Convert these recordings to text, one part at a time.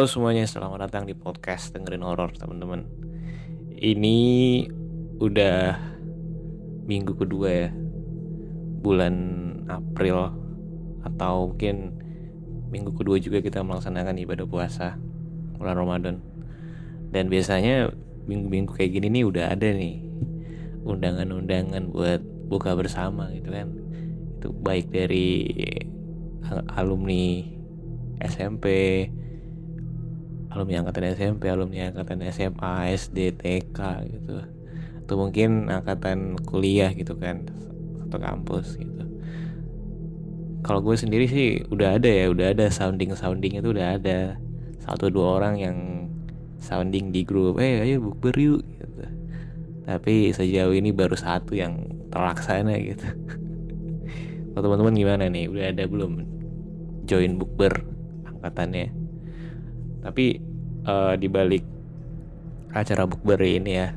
Halo semuanya, selamat datang di podcast dengerin horor teman-teman. Ini udah minggu kedua ya, bulan April atau mungkin minggu kedua juga kita melaksanakan ibadah puasa bulan Ramadan. Dan biasanya minggu-minggu kayak gini nih udah ada nih undangan-undangan buat buka bersama gitu kan. Itu baik dari alumni SMP, alumni angkatan SMP, alumni angkatan SMA, SD, TK gitu. Atau mungkin angkatan kuliah gitu kan, satu kampus gitu. Kalau gue sendiri sih udah ada ya, udah ada sounding sounding itu udah ada satu dua orang yang sounding di grup, eh ayo bukber yuk gitu. Tapi sejauh ini baru satu yang terlaksana gitu. Kalau teman-teman gimana nih? Udah ada belum join bukber angkatannya? Tapi uh, di balik acara bukber ini ya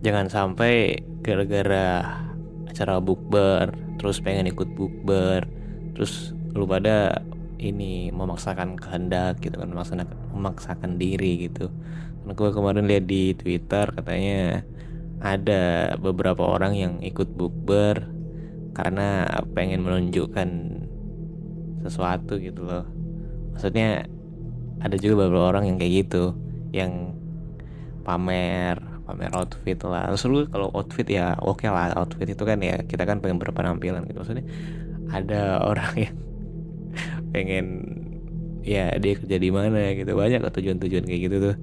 jangan sampai gara-gara acara bukber terus pengen ikut bukber terus lu pada ini memaksakan kehendak gitu kan memaksakan memaksakan diri gitu. Karena gue kemarin lihat di twitter katanya ada beberapa orang yang ikut bukber karena pengen menunjukkan sesuatu gitu loh. Maksudnya ada juga beberapa orang yang kayak gitu yang pamer pamer outfit lah. Terus lu kalau outfit ya oke okay lah outfit itu kan ya kita kan pengen berpenampilan gitu. Maksudnya ada orang yang pengen ya dia kerja di mana gitu. Banyak tujuan-tujuan kayak gitu tuh.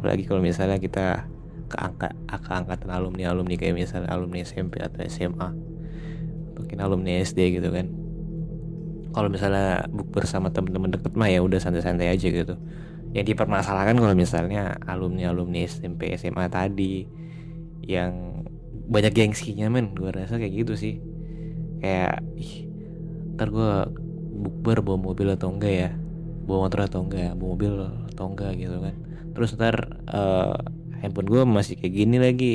Apalagi kalau misalnya kita ke angka ke angkatan alumni alumni kayak misalnya alumni SMP atau SMA mungkin alumni SD gitu kan kalau misalnya bukber sama temen-temen deket mah ya udah santai-santai aja gitu. Yang dipermasalahkan kalau misalnya alumni alumni SMP SMA tadi yang banyak gengsinya men. Gue rasa kayak gitu sih. Kayak ih, ntar gue bukber bawa mobil atau enggak ya? Bawa motor atau enggak? Bawa mobil atau enggak gitu kan? Terus ntar uh, handphone gue masih kayak gini lagi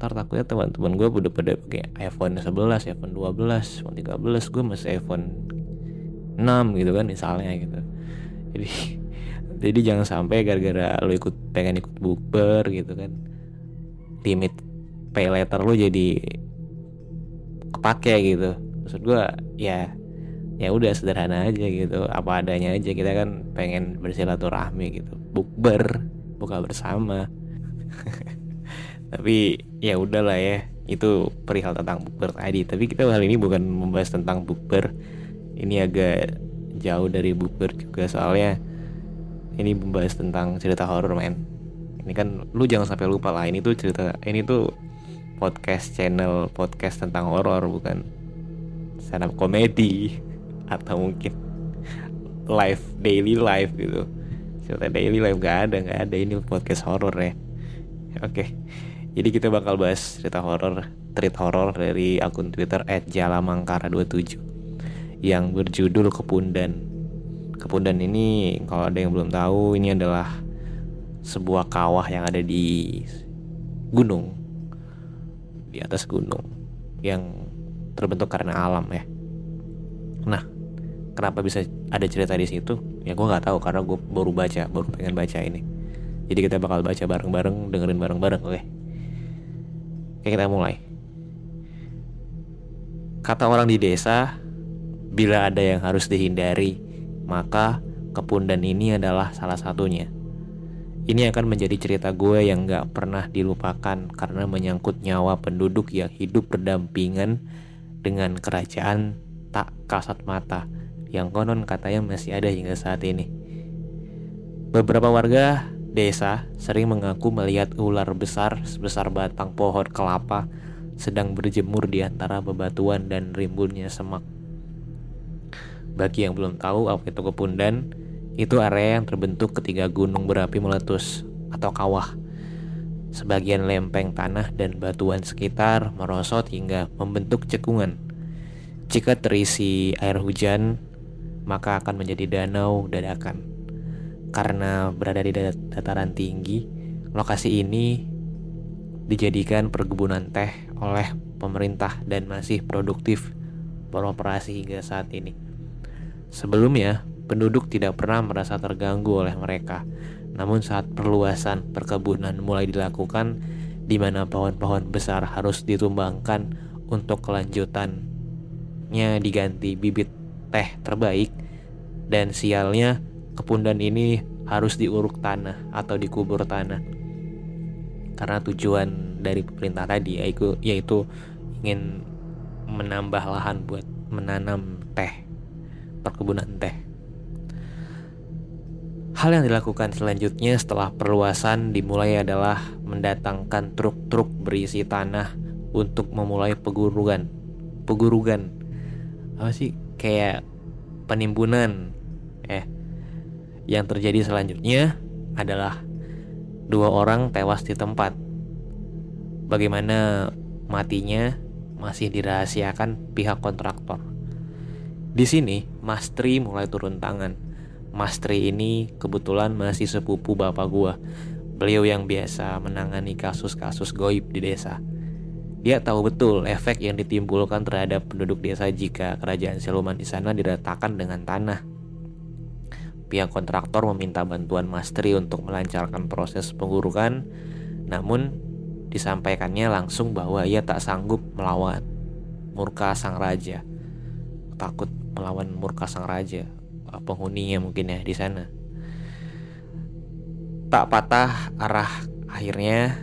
ntar takutnya teman-teman gue udah pada pakai iPhone 11, iPhone 12, iPhone 13, gue masih iPhone 6 gitu kan misalnya gitu. Jadi jadi jangan sampai gara-gara lo ikut pengen ikut bukber gitu kan limit pay letter lo jadi kepake gitu. Maksud gue ya ya udah sederhana aja gitu apa adanya aja kita kan pengen bersilaturahmi gitu bukber buka bersama tapi ya udahlah ya itu perihal tentang bukber tadi. Tapi kita kali ini bukan membahas tentang bukber. Ini agak jauh dari bukber juga soalnya ini membahas tentang cerita horor men. Ini kan lu jangan sampai lupa lah ini tuh cerita ini tuh podcast channel podcast tentang horor bukan stand up komedi atau mungkin live daily life gitu. Cerita daily life gak ada gak ada. Ini podcast horor ya. Oke jadi kita bakal bahas cerita horor, treat horor dari akun Twitter @jalamangkara27. yang berjudul Kepundan. Kepundan ini kalau ada yang belum tahu ini adalah sebuah kawah yang ada di gunung di atas gunung yang terbentuk karena alam ya. Nah, kenapa bisa ada cerita di situ? Ya gue nggak tahu karena gue baru baca, baru pengen baca ini. Jadi kita bakal baca bareng-bareng, dengerin bareng-bareng, oke? Oke kita mulai. Kata orang di desa, bila ada yang harus dihindari, maka kepundan ini adalah salah satunya. Ini akan menjadi cerita gue yang gak pernah dilupakan karena menyangkut nyawa penduduk yang hidup berdampingan dengan kerajaan tak kasat mata yang konon katanya masih ada hingga saat ini. Beberapa warga desa sering mengaku melihat ular besar sebesar batang pohon kelapa sedang berjemur di antara bebatuan dan rimbunnya semak. Bagi yang belum tahu apa itu kepundan, itu area yang terbentuk ketika gunung berapi meletus atau kawah. Sebagian lempeng tanah dan batuan sekitar merosot hingga membentuk cekungan. Jika terisi air hujan, maka akan menjadi danau dadakan. Karena berada di dataran tinggi, lokasi ini dijadikan perkebunan teh oleh pemerintah dan masih produktif beroperasi hingga saat ini. Sebelumnya, penduduk tidak pernah merasa terganggu oleh mereka. Namun saat perluasan perkebunan mulai dilakukan, di mana pohon-pohon besar harus ditumbangkan untuk kelanjutannya diganti bibit teh terbaik, dan sialnya kepundan ini harus diuruk tanah atau dikubur tanah. Karena tujuan dari pemerintah tadi yaitu, yaitu ingin menambah lahan buat menanam teh, perkebunan teh. Hal yang dilakukan selanjutnya setelah perluasan dimulai adalah mendatangkan truk-truk berisi tanah untuk memulai pegurugan. Pegurugan. Apa sih? Kayak penimbunan. Eh. Yang terjadi selanjutnya adalah dua orang tewas di tempat. Bagaimana matinya masih dirahasiakan pihak kontraktor. Di sini, Mas Tri mulai turun tangan Mas Tri ini kebetulan masih sepupu bapak gua. Beliau yang biasa menangani kasus-kasus goib di desa. Dia tahu betul efek yang ditimbulkan terhadap penduduk desa jika kerajaan siluman di sana diratakan dengan tanah. Pihak kontraktor meminta bantuan Mas Tri untuk melancarkan proses pengurukan, namun disampaikannya langsung bahwa ia tak sanggup melawan murka sang raja. Takut melawan murka sang raja penghuninya mungkin ya di sana. Tak patah arah akhirnya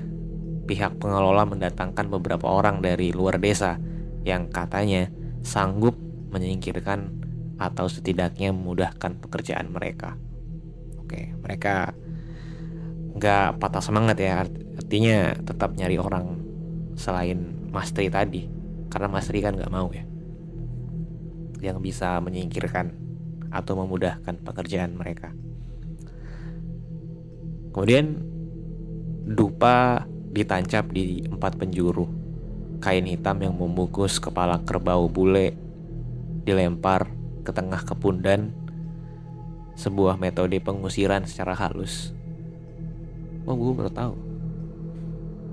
pihak pengelola mendatangkan beberapa orang dari luar desa yang katanya sanggup menyingkirkan atau setidaknya memudahkan pekerjaan mereka. Oke, mereka nggak patah semangat ya, artinya tetap nyari orang selain Mastri tadi, karena Mastri kan nggak mau ya, yang bisa menyingkirkan atau memudahkan pekerjaan mereka. Kemudian dupa ditancap di empat penjuru. Kain hitam yang membungkus kepala kerbau bule dilempar ke tengah kepundan sebuah metode pengusiran secara halus. Oh, gue baru tahu.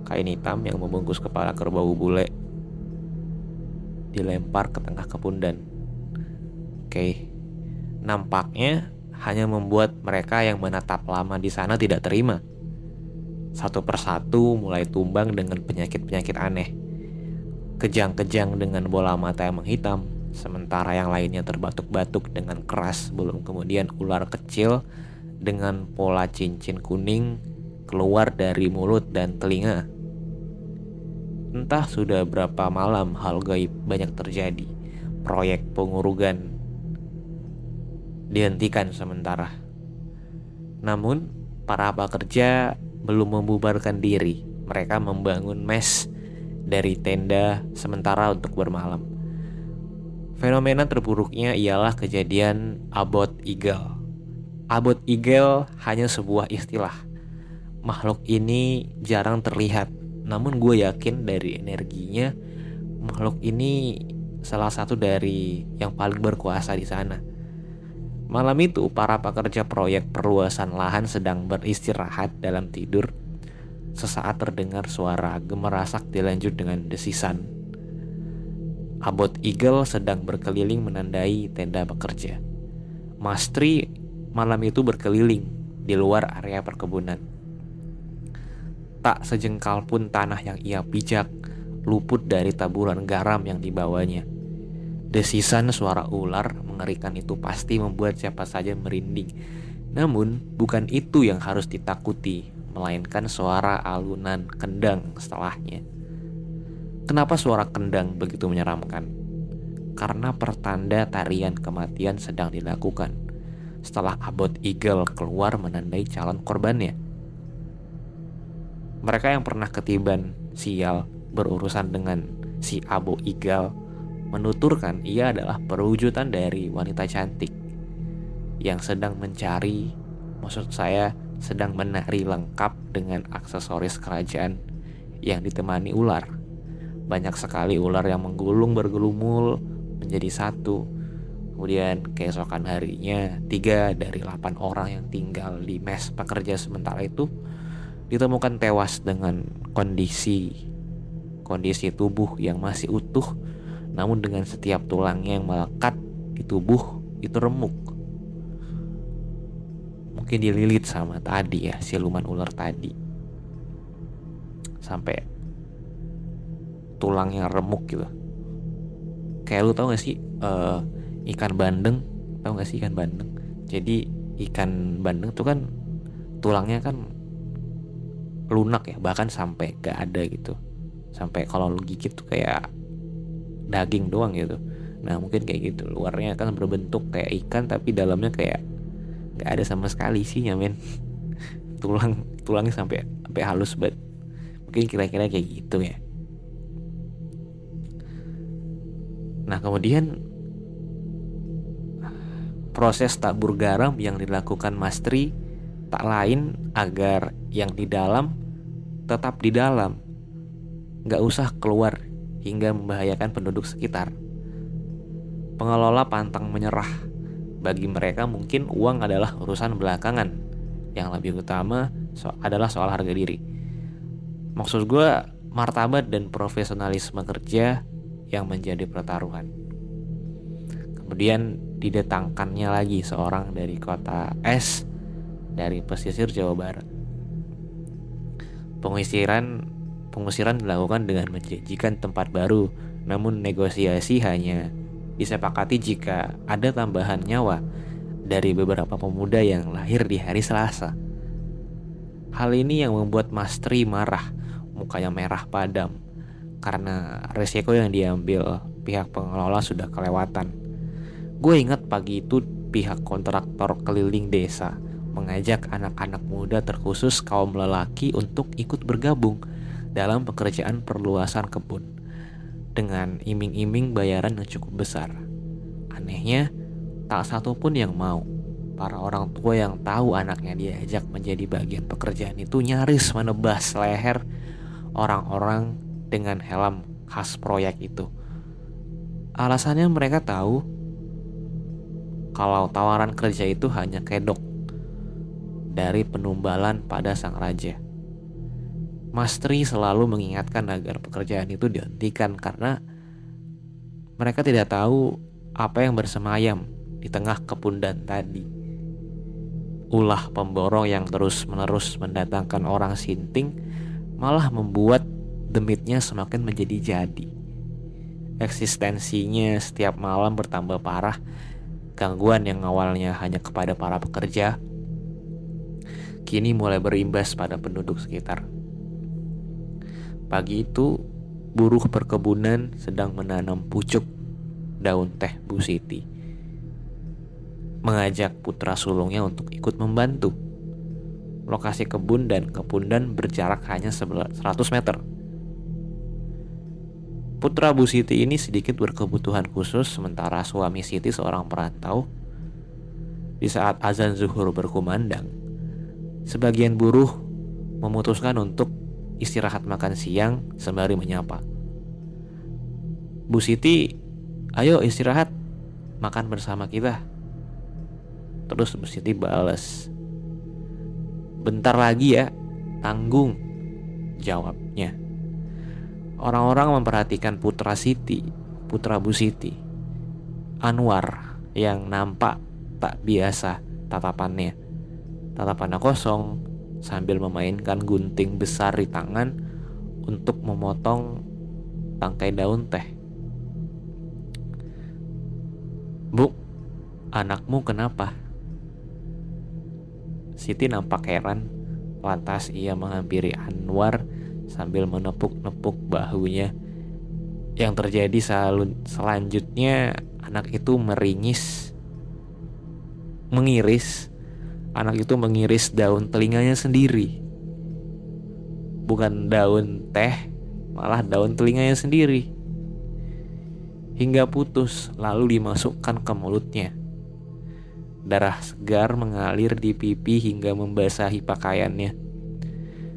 Kain hitam yang membungkus kepala kerbau bule dilempar ke tengah kepundan. Oke, okay. Nampaknya hanya membuat mereka yang menetap lama di sana tidak terima. Satu persatu mulai tumbang dengan penyakit-penyakit aneh. Kejang-kejang dengan bola mata yang menghitam, sementara yang lainnya terbatuk-batuk dengan keras belum kemudian ular kecil dengan pola cincin kuning keluar dari mulut dan telinga. Entah sudah berapa malam hal gaib banyak terjadi. Proyek pengurugan dihentikan sementara. Namun, para pekerja belum membubarkan diri. Mereka membangun mes dari tenda sementara untuk bermalam. Fenomena terburuknya ialah kejadian abot eagle. Abot eagle hanya sebuah istilah. Makhluk ini jarang terlihat, namun gue yakin dari energinya makhluk ini salah satu dari yang paling berkuasa di sana. Malam itu, para pekerja proyek perluasan lahan sedang beristirahat dalam tidur. Sesaat terdengar suara gemerasak dilanjut dengan desisan. Abot Eagle sedang berkeliling menandai tenda pekerja. Mastri malam itu berkeliling di luar area perkebunan. Tak sejengkal pun tanah yang ia pijak luput dari taburan garam yang dibawanya. Desisan suara ular mengerikan itu pasti membuat siapa saja merinding. Namun, bukan itu yang harus ditakuti, melainkan suara alunan kendang setelahnya. Kenapa suara kendang begitu menyeramkan? Karena pertanda tarian kematian sedang dilakukan. Setelah Abot Eagle keluar menandai calon korbannya. Mereka yang pernah ketiban sial berurusan dengan si Abu Eagle menuturkan ia adalah perwujudan dari wanita cantik yang sedang mencari, maksud saya sedang menari lengkap dengan aksesoris kerajaan yang ditemani ular. Banyak sekali ular yang menggulung bergelumul menjadi satu. Kemudian keesokan harinya, tiga dari delapan orang yang tinggal di mes pekerja sementara itu ditemukan tewas dengan kondisi kondisi tubuh yang masih utuh namun dengan setiap tulangnya yang melekat di tubuh itu remuk. Mungkin dililit sama tadi ya, siluman ular tadi. Sampai tulangnya remuk gitu. Kayak lu tau gak sih uh, ikan bandeng? Tau gak sih ikan bandeng? Jadi ikan bandeng tuh kan tulangnya kan lunak ya, bahkan sampai gak ada gitu. Sampai kalau lu gigit tuh kayak daging doang gitu nah mungkin kayak gitu luarnya kan berbentuk kayak ikan tapi dalamnya kayak nggak ada sama sekali sih men tulang tulangnya sampai sampai halus banget mungkin kira-kira kayak gitu ya nah kemudian proses tabur garam yang dilakukan Mastri tak lain agar yang di dalam tetap di dalam nggak usah keluar hingga membahayakan penduduk sekitar. Pengelola pantang menyerah. Bagi mereka mungkin uang adalah urusan belakangan. Yang lebih utama so adalah soal harga diri. Maksud gue martabat dan profesionalisme kerja yang menjadi pertaruhan. Kemudian didatangkannya lagi seorang dari kota S dari pesisir Jawa Barat. Pengisiran Pengusiran dilakukan dengan menjanjikan tempat baru, namun negosiasi hanya disepakati jika ada tambahan nyawa dari beberapa pemuda yang lahir di hari Selasa. Hal ini yang membuat Mas Tri marah, mukanya merah padam, karena resiko yang diambil pihak pengelola sudah kelewatan. Gue ingat pagi itu pihak kontraktor keliling desa mengajak anak-anak muda terkhusus kaum lelaki untuk ikut bergabung dalam pekerjaan perluasan kebun dengan iming-iming bayaran yang cukup besar. Anehnya, tak satu pun yang mau. Para orang tua yang tahu anaknya diajak menjadi bagian pekerjaan itu nyaris menebas leher orang-orang dengan helm khas proyek itu. Alasannya mereka tahu kalau tawaran kerja itu hanya kedok dari penumbalan pada sang raja. Mastri selalu mengingatkan agar pekerjaan itu dihentikan karena mereka tidak tahu apa yang bersemayam di tengah kepundan tadi. Ulah pemborong yang terus-menerus mendatangkan orang sinting malah membuat demitnya semakin menjadi jadi. Eksistensinya setiap malam bertambah parah. Gangguan yang awalnya hanya kepada para pekerja kini mulai berimbas pada penduduk sekitar. Pagi itu, buruh perkebunan sedang menanam pucuk daun teh Bu Siti. Mengajak putra sulungnya untuk ikut membantu. Lokasi kebun dan kepundan berjarak hanya 100 meter. Putra Bu Siti ini sedikit berkebutuhan khusus sementara suami Siti seorang perantau. Di saat azan zuhur berkumandang, sebagian buruh memutuskan untuk istirahat makan siang sembari menyapa. Bu Siti ayo istirahat makan bersama kita terus Bu Siti balas bentar lagi ya tanggung jawabnya orang-orang memperhatikan putra Siti putra Bu Siti Anwar yang nampak tak biasa tatapannya tatapannya kosong sambil memainkan gunting besar di tangan untuk memotong tangkai daun teh. Bu, anakmu kenapa? Siti nampak heran, lantas ia menghampiri Anwar sambil menepuk-nepuk bahunya. Yang terjadi selanjutnya anak itu meringis, mengiris anak itu mengiris daun telinganya sendiri. Bukan daun teh, malah daun telinganya sendiri. Hingga putus, lalu dimasukkan ke mulutnya. Darah segar mengalir di pipi hingga membasahi pakaiannya.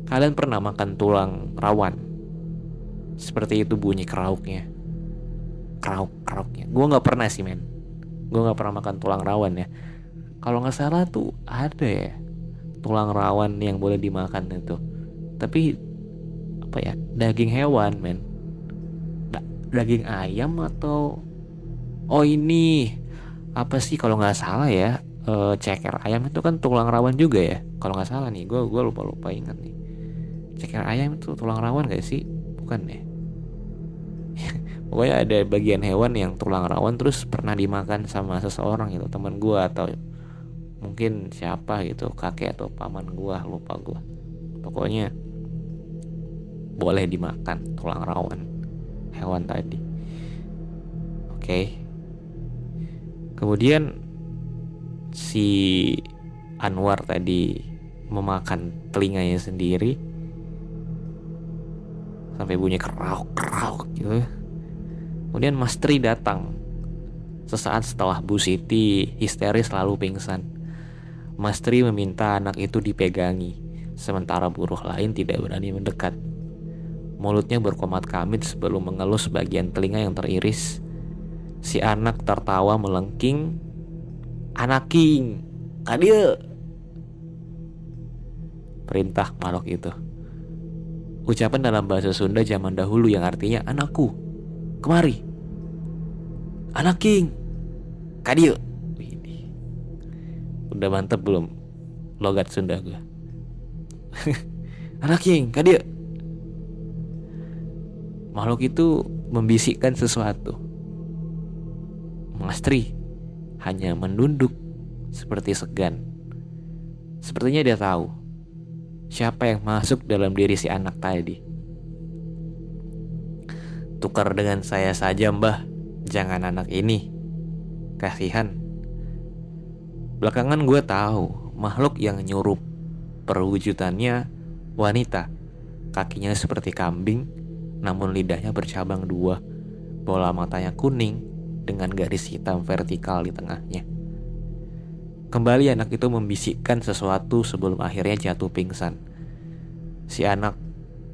Kalian pernah makan tulang rawan? Seperti itu bunyi kerauknya. Kerauk, kerauknya. Gue gak pernah sih men. Gue gak pernah makan tulang rawan ya kalau nggak salah tuh ada ya tulang rawan yang boleh dimakan itu tapi apa ya daging hewan men da daging ayam atau oh ini apa sih kalau nggak salah ya e, ceker ayam itu kan tulang rawan juga ya kalau nggak salah nih gue gue lupa lupa ingat nih ceker ayam itu tulang rawan gak sih? Bukan ya? Pokoknya ada bagian hewan yang tulang rawan terus pernah dimakan sama seseorang gitu teman gue atau mungkin siapa gitu kakek atau paman gua lupa gua. Pokoknya boleh dimakan tulang rawan hewan tadi. Oke. Kemudian si Anwar tadi memakan telinganya sendiri sampai bunyi kerauk kerauk gitu kemudian Mas Tri datang sesaat setelah Bu Siti histeris lalu pingsan Mas Tri meminta anak itu dipegangi, sementara buruh lain tidak berani mendekat. Mulutnya berkomat kamit sebelum mengelus bagian telinga yang teriris. Si anak tertawa melengking. Anak king, kadia. Perintah makhluk itu. Ucapan dalam bahasa Sunda zaman dahulu yang artinya anakku, kemari. Anak king, kadia udah mantep belum logat Sunda gue anak king kadia makhluk itu membisikkan sesuatu. Mastri hanya menunduk seperti segan. Sepertinya dia tahu siapa yang masuk dalam diri si anak tadi tukar dengan saya saja mbah jangan anak ini kasihan Belakangan gue tahu makhluk yang nyurup perwujudannya wanita. Kakinya seperti kambing, namun lidahnya bercabang dua. Bola matanya kuning dengan garis hitam vertikal di tengahnya. Kembali anak itu membisikkan sesuatu sebelum akhirnya jatuh pingsan. Si anak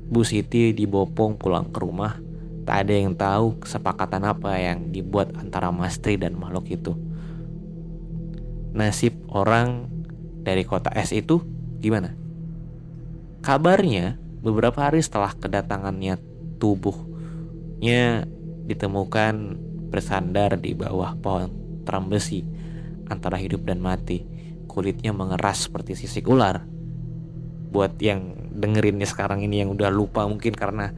Bu Siti dibopong pulang ke rumah. Tak ada yang tahu kesepakatan apa yang dibuat antara Mastri dan makhluk itu nasib orang dari kota es itu gimana? Kabarnya beberapa hari setelah kedatangannya tubuhnya ditemukan bersandar di bawah pohon trambesi antara hidup dan mati. Kulitnya mengeras seperti sisik ular. Buat yang dengerinnya sekarang ini yang udah lupa mungkin karena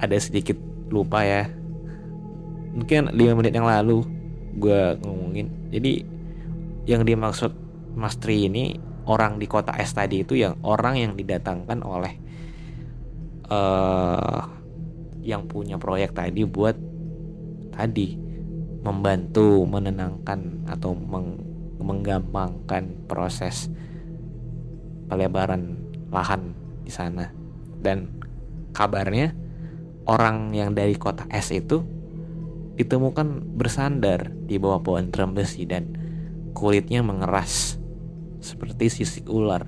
ada sedikit lupa ya. Mungkin 5 menit yang lalu gue ngomongin. Jadi yang dimaksud Mas ini orang di kota es tadi itu yang orang yang didatangkan oleh uh, yang punya proyek tadi buat tadi membantu menenangkan atau meng, menggampangkan proses pelebaran lahan di sana dan kabarnya orang yang dari kota es itu ditemukan bersandar di bawah pohon trembesi dan kulitnya mengeras seperti sisik ular.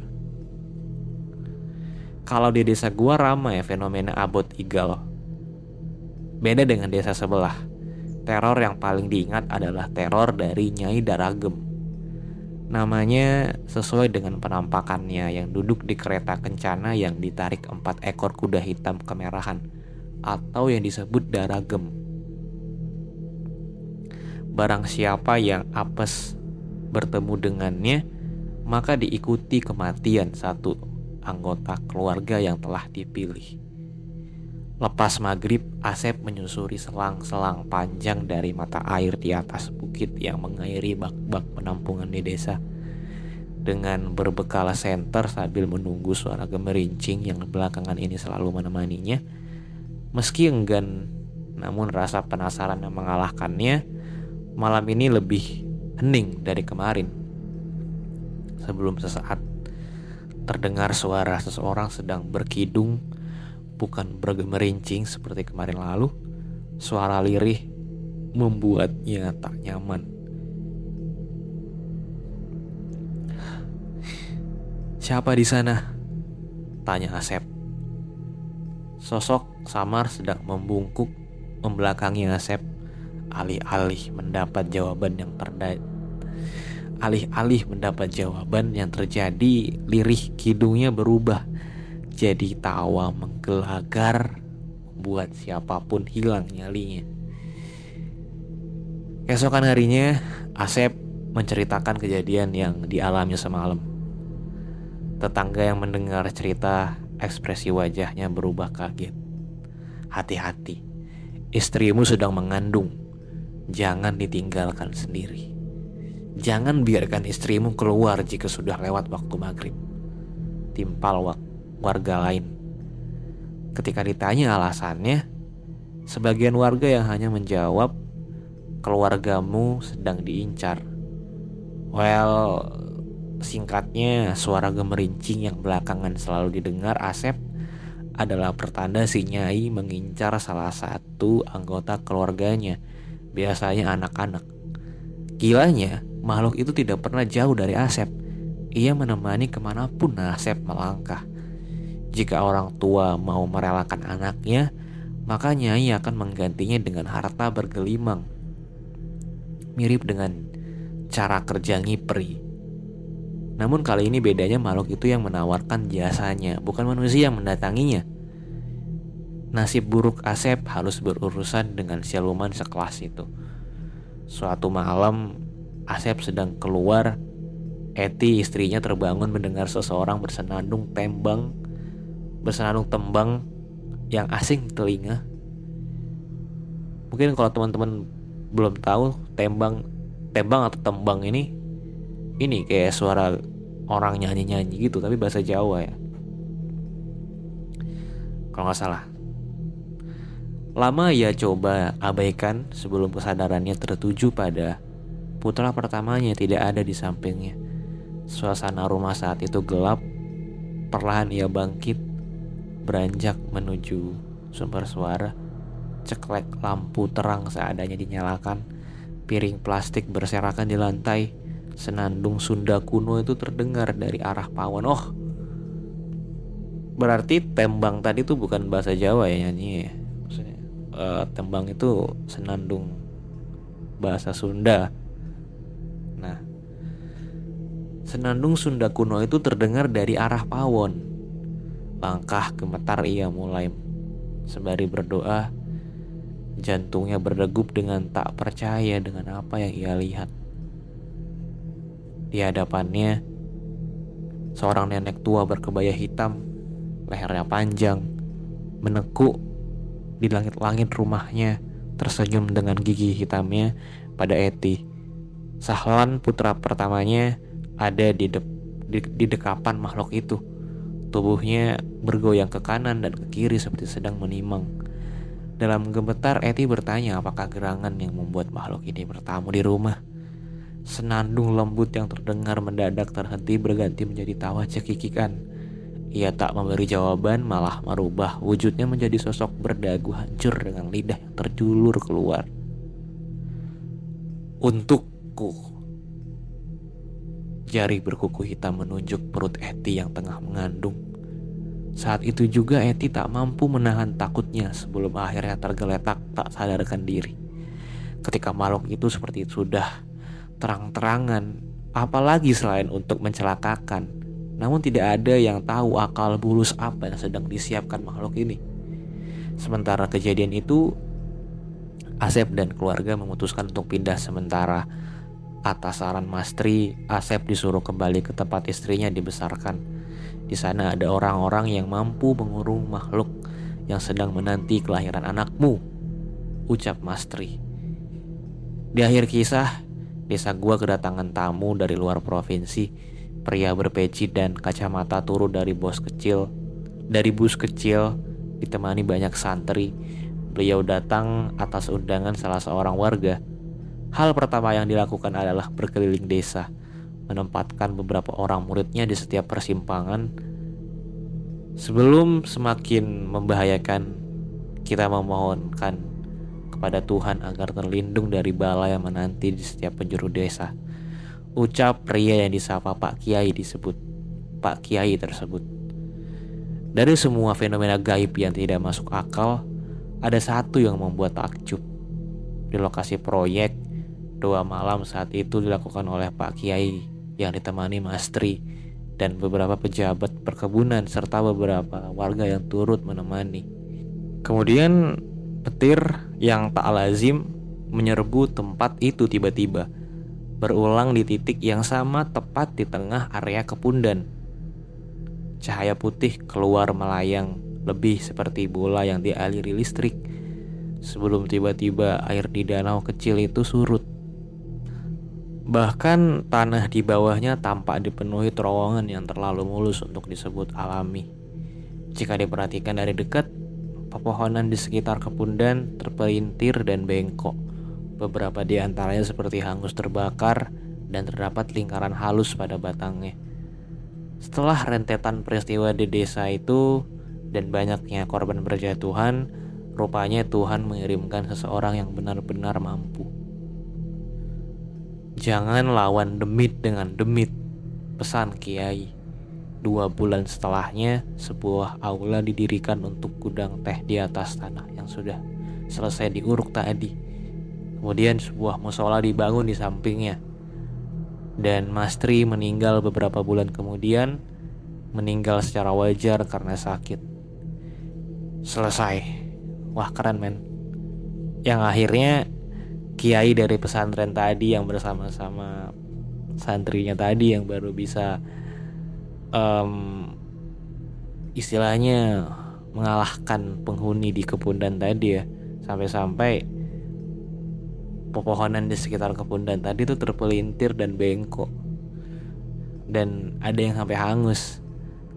Kalau di desa gua ramai fenomena abot igal. Beda dengan desa sebelah. Teror yang paling diingat adalah teror dari Nyai Daragem. Namanya sesuai dengan penampakannya yang duduk di kereta kencana yang ditarik empat ekor kuda hitam kemerahan atau yang disebut Daragem. Barang siapa yang apes bertemu dengannya, maka diikuti kematian satu anggota keluarga yang telah dipilih. Lepas maghrib, Asep menyusuri selang-selang panjang dari mata air di atas bukit yang mengairi bak-bak penampungan di desa. Dengan berbekal senter sambil menunggu suara gemerincing yang belakangan ini selalu menemaninya. Meski enggan, namun rasa penasaran yang mengalahkannya, malam ini lebih hening dari kemarin. Sebelum sesaat, terdengar suara seseorang sedang berkidung bukan bergemerincing seperti kemarin lalu, suara lirih membuatnya tak nyaman. Siapa di sana? Tanya Asep. Sosok samar sedang membungkuk membelakangi Asep alih-alih mendapat jawaban yang terda alih-alih mendapat jawaban yang terjadi lirih kidungnya berubah jadi tawa menggelagar buat siapa pun hilang nyalinya. Keesokan harinya, Asep menceritakan kejadian yang dialami semalam. Tetangga yang mendengar cerita, ekspresi wajahnya berubah kaget. Hati-hati, istrimu sedang mengandung. Jangan ditinggalkan sendiri. Jangan biarkan istrimu keluar jika sudah lewat waktu maghrib. Timpal waktu warga lain. Ketika ditanya alasannya, sebagian warga yang hanya menjawab, "Keluargamu sedang diincar." Well, singkatnya suara gemerincing yang belakangan selalu didengar Asep adalah pertanda si Nyai mengincar salah satu anggota keluarganya, biasanya anak-anak. Gilanya, makhluk itu tidak pernah jauh dari Asep. Ia menemani ke mana pun Asep melangkah. Jika orang tua mau merelakan anaknya, maka nyai akan menggantinya dengan harta bergelimang. Mirip dengan cara kerja ngipri. Namun kali ini bedanya makhluk itu yang menawarkan jasanya, bukan manusia yang mendatanginya. Nasib buruk Asep harus berurusan dengan siluman sekelas itu. Suatu malam, Asep sedang keluar. Eti istrinya terbangun mendengar seseorang bersenandung tembang bersenandung tembang yang asing telinga. Mungkin kalau teman-teman belum tahu tembang tembang atau tembang ini ini kayak suara orang nyanyi-nyanyi gitu tapi bahasa Jawa ya. Kalau nggak salah. Lama ia coba abaikan sebelum kesadarannya tertuju pada putra pertamanya tidak ada di sampingnya. Suasana rumah saat itu gelap. Perlahan ia bangkit beranjak menuju sumber suara. Ceklek lampu terang seadanya dinyalakan. Piring plastik berserakan di lantai. Senandung Sunda kuno itu terdengar dari arah pawon. Oh, berarti tembang tadi tuh bukan bahasa Jawa ya nyanyi ya. Maksudnya uh, tembang itu senandung bahasa Sunda. Nah, senandung Sunda kuno itu terdengar dari arah pawon. Langkah gemetar ia mulai sembari berdoa. Jantungnya berdegup dengan tak percaya dengan apa yang ia lihat. Di hadapannya, seorang nenek tua berkebaya hitam, lehernya panjang, menekuk di langit-langit rumahnya, tersenyum dengan gigi hitamnya pada Eti. Sahlan putra pertamanya ada di, de di, di dekapan makhluk itu. Tubuhnya bergoyang ke kanan dan ke kiri seperti sedang menimang. Dalam gemetar, Eti bertanya apakah gerangan yang membuat makhluk ini bertamu di rumah. Senandung lembut yang terdengar mendadak terhenti berganti menjadi tawa cekikikan. Ia tak memberi jawaban, malah merubah wujudnya menjadi sosok berdagu hancur dengan lidah yang terjulur keluar. Untukku. Jari berkuku hitam menunjuk perut Eti yang tengah mengandung. Saat itu juga Eti tak mampu menahan takutnya sebelum akhirnya tergeletak tak sadarkan diri. ketika makhluk itu seperti sudah terang-terangan apalagi selain untuk mencelakakan namun tidak ada yang tahu akal bulus apa yang sedang disiapkan makhluk ini sementara kejadian itu Asep dan keluarga memutuskan untuk pindah sementara atas saran Mastri, Asep disuruh kembali ke tempat istrinya dibesarkan. Di sana ada orang-orang yang mampu mengurung makhluk yang sedang menanti kelahiran anakmu, ucap Mastri. Di akhir kisah, desa gua kedatangan tamu dari luar provinsi. Pria berpeci dan kacamata turun dari bos kecil, dari bus kecil, ditemani banyak santri. Beliau datang atas undangan salah seorang warga. Hal pertama yang dilakukan adalah berkeliling desa, menempatkan beberapa orang muridnya di setiap persimpangan Sebelum semakin membahayakan, kita memohonkan kepada Tuhan agar terlindung dari bala yang menanti di setiap penjuru desa. Ucap pria yang disapa Pak Kiai disebut Pak Kiai tersebut. Dari semua fenomena gaib yang tidak masuk akal, ada satu yang membuat takjub. Di lokasi proyek, dua malam saat itu dilakukan oleh Pak Kiai yang ditemani Mastri dan beberapa pejabat perkebunan serta beberapa warga yang turut menemani. Kemudian petir yang tak lazim menyerbu tempat itu tiba-tiba, berulang di titik yang sama tepat di tengah area kepundan. Cahaya putih keluar melayang lebih seperti bola yang dialiri listrik sebelum tiba-tiba air di danau kecil itu surut. Bahkan tanah di bawahnya tampak dipenuhi terowongan yang terlalu mulus untuk disebut alami. Jika diperhatikan dari dekat, pepohonan di sekitar kepundan terpelintir dan bengkok. Beberapa di antaranya seperti hangus terbakar dan terdapat lingkaran halus pada batangnya. Setelah rentetan peristiwa di desa itu dan banyaknya korban berjatuhan, rupanya Tuhan mengirimkan seseorang yang benar-benar mampu Jangan lawan demit dengan demit, pesan Kiai. Dua bulan setelahnya, sebuah aula didirikan untuk gudang teh di atas tanah yang sudah selesai diuruk tadi. Kemudian sebuah musola dibangun di sampingnya. Dan Mastri meninggal beberapa bulan kemudian, meninggal secara wajar karena sakit. Selesai. Wah keren men. Yang akhirnya kiai dari pesantren tadi yang bersama-sama santrinya tadi yang baru bisa um, istilahnya mengalahkan penghuni di kepundan tadi ya. Sampai-sampai pepohonan di sekitar kepundan tadi tuh terpelintir dan bengkok. Dan ada yang sampai hangus.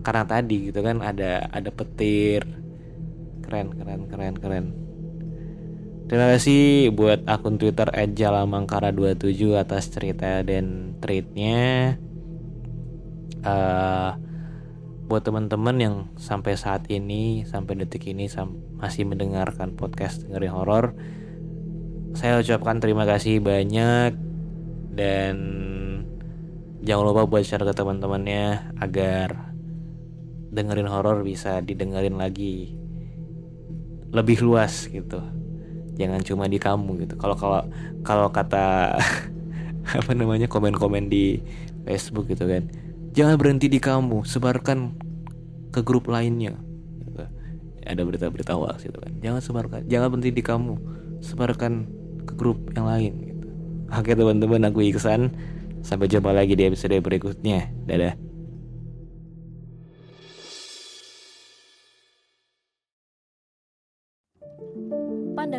Karena tadi gitu kan ada ada petir. Keren keren keren keren Terima kasih buat akun Twitter @jalamangkara27 atas cerita dan tweetnya. Uh, buat teman-teman yang sampai saat ini, sampai detik ini masih mendengarkan podcast dengerin horor, saya ucapkan terima kasih banyak dan jangan lupa buat share ke teman-temannya agar dengerin horor bisa didengerin lagi lebih luas gitu jangan cuma di kamu gitu. Kalau kalau kalau kata apa namanya komen-komen di Facebook gitu kan jangan berhenti di kamu sebarkan ke grup lainnya. Gitu. ada berita-berita hoax gitu kan. Jangan sebarkan jangan berhenti di kamu sebarkan ke grup yang lain. Gitu. Oke teman-teman aku Iksan. Sampai jumpa lagi di episode berikutnya. Dadah